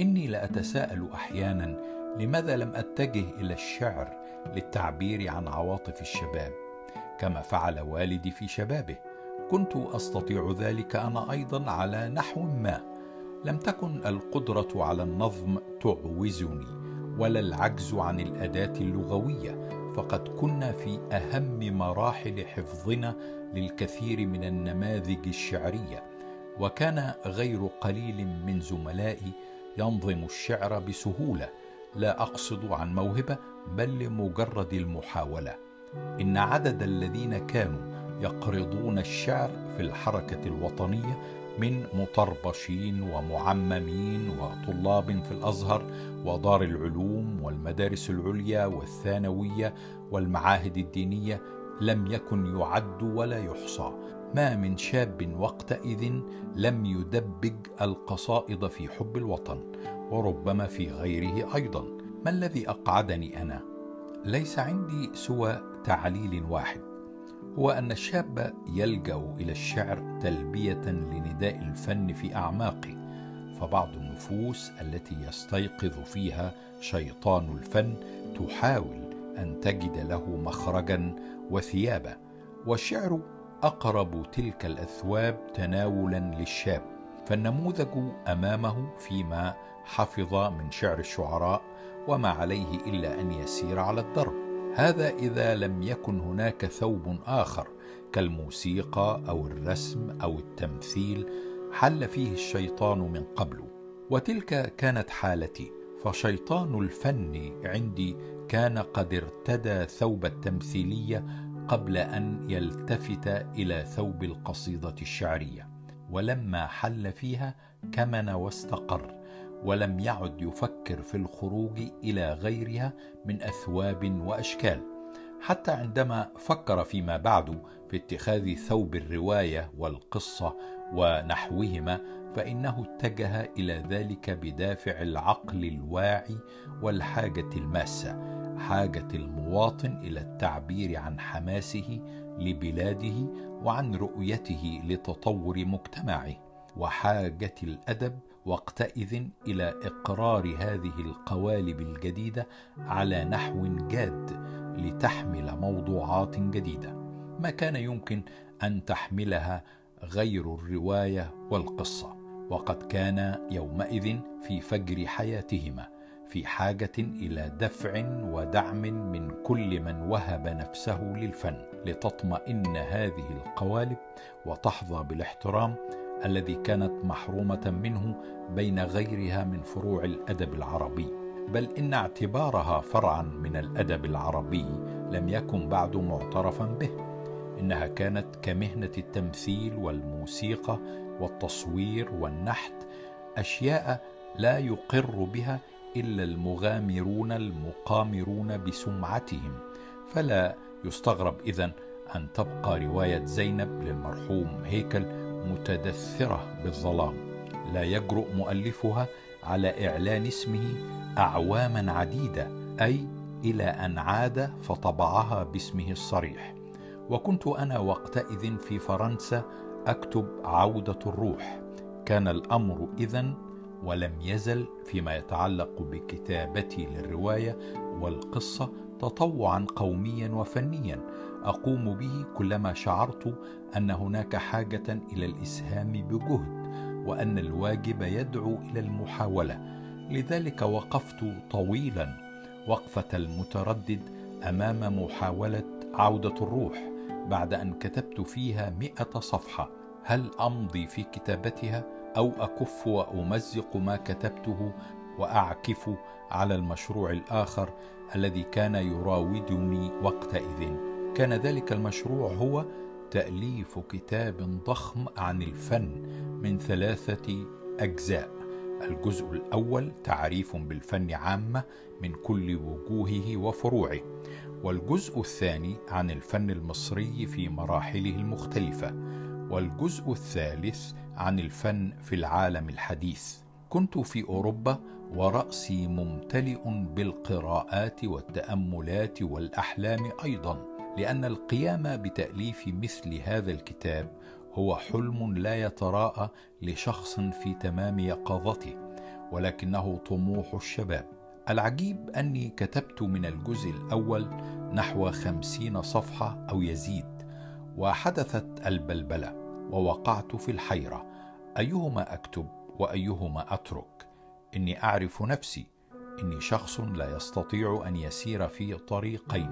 إني لأتساءل أحيانا لماذا لم أتجه إلى الشعر للتعبير عن عواطف الشباب؟ كما فعل والدي في شبابه. كنت أستطيع ذلك أنا أيضا على نحو ما. لم تكن القدرة على النظم تعوزني ولا العجز عن الأداة اللغوية. فقد كنا في أهم مراحل حفظنا للكثير من النماذج الشعرية. وكان غير قليل من زملائي ينظم الشعر بسهولة. لا أقصد عن موهبة بل لمجرد المحاولة. إن عدد الذين كانوا يقرضون الشعر في الحركة الوطنية من مطربشين ومعممين وطلاب في الأزهر ودار العلوم والمدارس العليا والثانوية والمعاهد الدينية لم يكن يعد ولا يحصى. ما من شاب وقتئذ لم يدبج القصائد في حب الوطن وربما في غيره أيضا. ما الذي أقعدني أنا؟ ليس عندي سوى تعليل واحد. هو أن الشاب يلجأ إلى الشعر تلبية لنداء الفن في أعماقه فبعض النفوس التي يستيقظ فيها شيطان الفن تحاول أن تجد له مخرجا وثيابا والشعر أقرب تلك الأثواب تناولا للشاب فالنموذج أمامه فيما حفظ من شعر الشعراء وما عليه إلا أن يسير على الدرب. هذا إذا لم يكن هناك ثوب آخر كالموسيقى أو الرسم أو التمثيل حل فيه الشيطان من قبل. وتلك كانت حالتي فشيطان الفن عندي كان قد ارتدى ثوب التمثيلية قبل أن يلتفت إلى ثوب القصيدة الشعرية ولما حل فيها كمن واستقر ولم يعد يفكر في الخروج إلى غيرها من أثواب وأشكال. حتى عندما فكر فيما بعد في اتخاذ ثوب الرواية والقصة ونحوهما فإنه اتجه إلى ذلك بدافع العقل الواعي والحاجة الماسة. حاجة المواطن إلى التعبير عن حماسه لبلاده وعن رؤيته لتطور مجتمعه وحاجة الأدب وقتئذ إلى إقرار هذه القوالب الجديدة على نحو جاد لتحمل موضوعات جديدة. ما كان يمكن أن تحملها غير الرواية والقصة وقد كان يومئذ في فجر حياتهما. في حاجة إلى دفع ودعم من كل من وهب نفسه للفن لتطمئن هذه القوالب وتحظى بالاحترام الذي كانت محرومة منه بين غيرها من فروع الأدب العربي. بل إن اعتبارها فرعا من الأدب العربي لم يكن بعد معترفا به إنها كانت كمهنة التمثيل والموسيقى والتصوير والنحت أشياء لا يقر بها إلا المغامرون المقامرون بسمعتهم. فلا يستغرب إذن أن تبقى رواية زينب للمرحوم هيكل متدثرة بالظلام. لا يجرؤ مؤلفها على إعلان اسمه أعواما عديدة أي إلى أن عاد فطبعها باسمه الصريح. وكنت أنا وقتئذ في فرنسا أكتب عودة الروح. كان الأمر إذن ولم يزل فيما يتعلق بكتابتي للرواية والقصة تطوعا قوميا وفنيا. أقوم به كلما شعرت أن هناك حاجة إلى الإسهام بجهد وأن الواجب يدعو إلى المحاولة. لذلك وقفت طويلا وقفة المتردد أمام محاولة عودة الروح بعد أن كتبت فيها مئة صفحة. هل أمضي في كتابتها؟ أو أكف وأمزق ما كتبته وأعكف على المشروع الآخر الذي كان يراودني وقتئذ كان ذلك المشروع هو تأليف كتاب ضخم عن الفن من ثلاثة أجزاء. الجزء الأول تعريف بالفن عامة من كل وجوهه وفروعه والجزء الثاني عن الفن المصري في مراحله المختلفة والجزء الثالث عن الفن في العالم الحديث. كنت في أوروبا ورأسي ممتلئ بالقراءات والتأملات والأحلام أيضا لأن القيام بتأليف مثل هذا الكتاب هو حلم لا يتراءى لشخص في تمام يقظته ولكنه طموح الشباب. العجيب أني كتبت من الجزء الأول نحو خمسين صفحة أو يزيد وحدثت البلبلة ووقعت في الحيرة. أيهما أكتب وأيهما أترك؟ إني أعرف نفسي. إني شخص لا يستطيع أن يسير في طريقين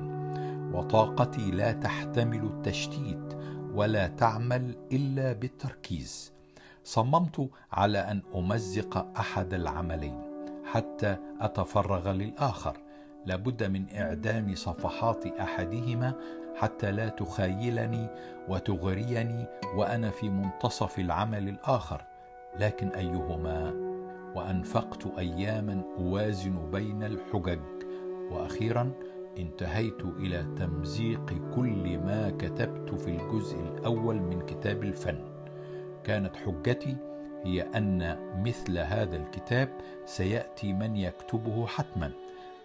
وطاقتي لا تحتمل التشتيت ولا تعمل إلا بالتركيز. صممت على أن أمزق أحد العملين حتى أتفرغ للآخر. لابد من إعدام صفحات أحدهما حتى لا تخايلني وتغريني وأنا في منتصف العمل الآخر. لكن أيهما؟ وأنفقت أياما أوازن بين الحجج. وأخيرا انتهيت إلى تمزيق كل ما كتبت في الجزء الأول من كتاب الفن. كانت حجتي هي أن مثل هذا الكتاب سيأتي من يكتبه حتما.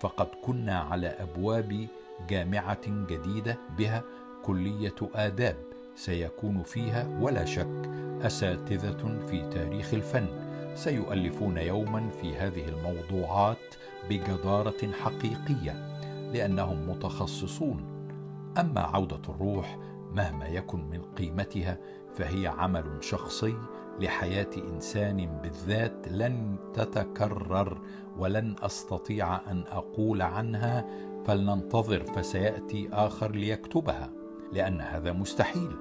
فقد كنا على أبواب جامعة جديدة بها كلية آداب سيكون فيها ولا شك أساتذة في تاريخ الفن سيؤلفون يوما في هذه الموضوعات بجدارة حقيقية لأنهم متخصصون. أما عودة الروح مهما يكن من قيمتها فهي عمل شخصي لحياة إنسان بالذات لن تتكرر ولن أستطيع أن أقول عنها فلننتظر فسيأتي آخر ليكتبها لأن هذا مستحيل.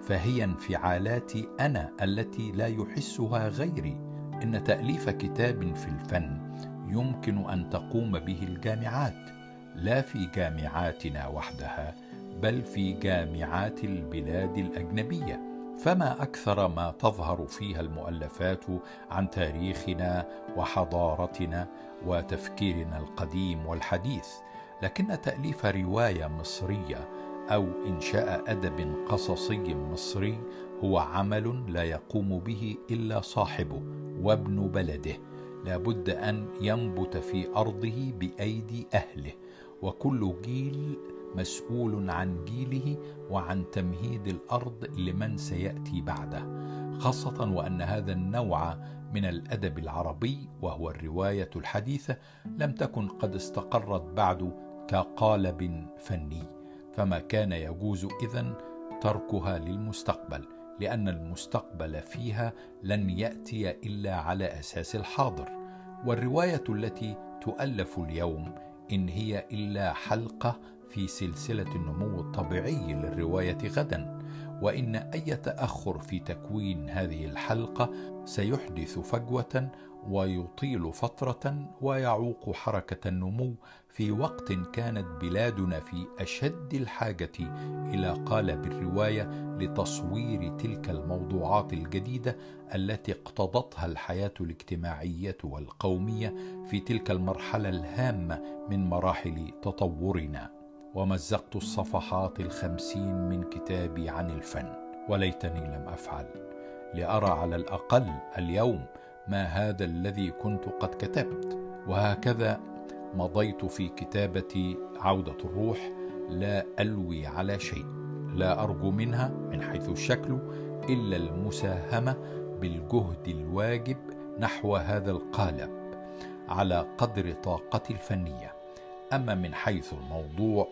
فهي انفعالاتي أنا التي لا يحسها غيري. إن تأليف كتاب في الفن يمكن أن تقوم به الجامعات لا في جامعاتنا وحدها بل في جامعات البلاد الأجنبية. فما أكثر ما تظهر فيها المؤلفات عن تاريخنا وحضارتنا وتفكيرنا القديم والحديث لكن تأليف رواية مصرية أو إنشاء أدب قصصي مصري هو عمل لا يقوم به إلا صاحبه وابن بلده. لابد أن ينبت في أرضه بأيدي أهله وكل جيل مسؤول عن جيله وعن تمهيد الأرض لمن سيأتي بعده خاصة وأن هذا النوع من الأدب العربي وهو الرواية الحديثة لم تكن قد استقرت بعد كقالب فني فما كان يجوز إذن تركها للمستقبل لأن المستقبل فيها لن يأتي إلا على أساس الحاضر. والرواية التي تؤلف اليوم إن هي إلا حلقة في سلسلة النمو الطبيعي للرواية غدا وإن أي تأخر في تكوين هذه الحلقة سيحدث فجوة ويطيل فترة ويعوق حركة النمو في وقت كانت بلادنا في أشد الحاجة إلى قالب الروايه لتصوير تلك الموضوعات الجديدة التي اقتضتها الحياة الاجتماعية والقومية في تلك المرحلة الهامة من مراحل تطورنا. ومزقت الصفحات الخمسين من كتابي عن الفن وليتني لم أفعل لأرى على الأقل اليوم ما هذا الذي كنت قد كتبت. وهكذا مضيت في كتابه عودة الروح لا ألوي على شيء لا أرجو منها من حيث الشكل إلا المساهمة بالجهد الواجب نحو هذا القالب على قدر طاقتي الفنية. أما من حيث الموضوع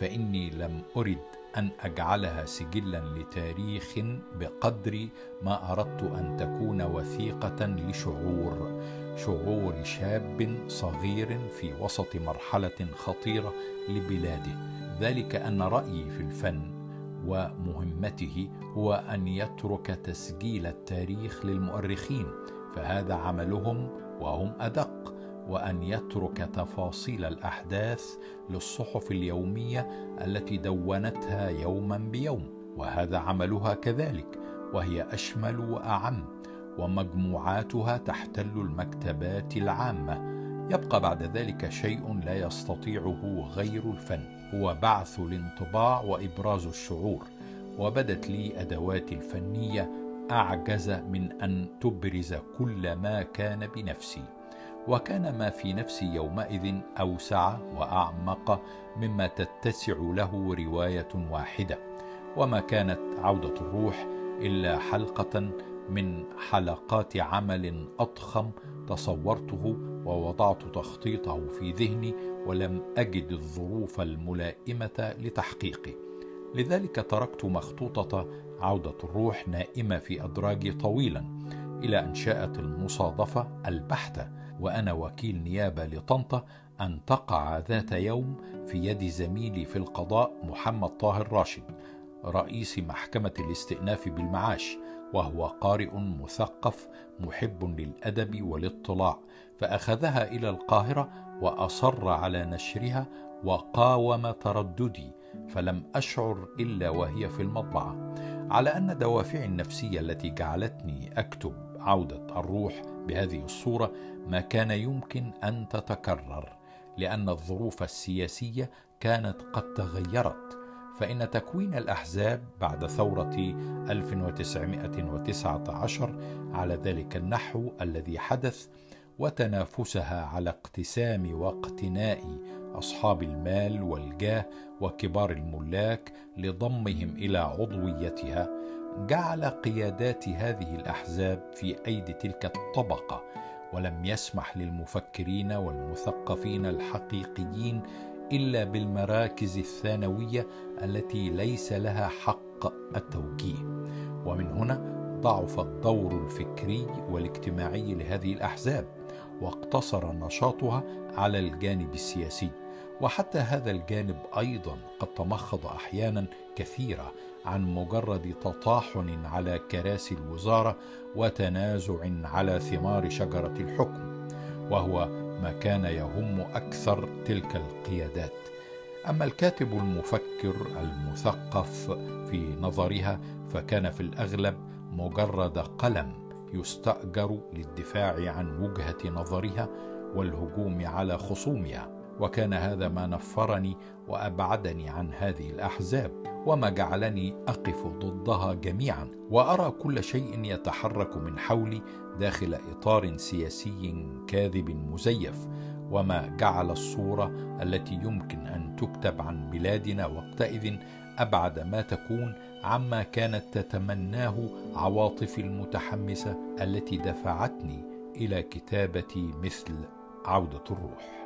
فإني لم أرد أن أجعلها سجلا لتاريخ بقدر ما أردت أن تكون وثيقة لشعور شعور شاب صغير في وسط مرحلة خطيرة لبلاده. ذلك أن رأيي في الفن ومهمته هو أن يترك تسجيل التاريخ للمؤرخين فهذا عملهم وهم أدق. وأن يترك تفاصيل الأحداث للصحف اليومية التي دونتها يوما بيوم وهذا عملها كذلك وهي أشمل وأعم ومجموعاتها تحتل المكتبات العامة. يبقى بعد ذلك شيء لا يستطيعه غير الفن هو بعث الانطباع وإبراز الشعور. وبدت لي ادواتي الفنية أعجز من أن تبرز كل ما كان بنفسي. وكان ما في نفسي يومئذ أوسع وأعمق مما تتسع له رواية واحدة وما كانت عودة الروح إلا حلقة من حلقات عمل أضخم تصورته ووضعت تخطيطه في ذهني ولم أجد الظروف الملائمة لتحقيقه. لذلك تركت مخطوطة عودة الروح نائمة في أدراجي طويلا إلى أن شاءت المصادفة البحتة وأنا وكيل نيابة لطنطا أن تقع ذات يوم في يد زميلي في القضاء محمد طاهر راشد رئيس محكمة الاستئناف بالمعاش وهو قارئ مثقف محب للأدب والاطلاع. فأخذها إلى القاهرة وأصر على نشرها وقاوم ترددي فلم أشعر إلا وهي في المطبعه على أن دوافعي النفسية التي جعلتني أكتب عودة الروح بهذه الصورة ما كان يمكن أن تتكرر لأن الظروف السياسية كانت قد تغيرت. فإن تكوين الأحزاب بعد ثورة 1919 على ذلك النحو الذي حدث وتنافسها على اقتسام واقتناء أصحاب المال والجاه وكبار الملاك لضمهم إلى عضويتها جعل قيادات هذه الأحزاب في أيدي تلك الطبقة ولم يسمح للمفكرين والمثقفين الحقيقيين إلا بالمراكز الثانوية التي ليس لها حق التوجيه. ومن هنا ضعف الدور الفكري والاجتماعي لهذه الأحزاب واقتصر نشاطها على الجانب السياسي. وحتى هذا الجانب أيضا قد تمخض أحيانا كثيرة عن مجرد تطاحن على كراسي الوزارة وتنازع على ثمار شجرة الحكم وهو ما كان يهم أكثر تلك القيادات. أما الكاتب المفكر المثقف في نظرها فكان في الأغلب مجرد قلم يستأجر للدفاع عن وجهة نظرها والهجوم على خصومها. وكان هذا ما نفرني وأبعدني عن هذه الأحزاب وما جعلني أقف ضدها جميعا وأرى كل شيء يتحرك من حولي داخل إطار سياسي كاذب مزيف. وما جعل الصورة التي يمكن أن تكتب عن بلادنا وقتئذ أبعد ما تكون عما كانت تتمناه عواطفي المتحمسة التي دفعتني إلى كتابه مثل عودة الروح.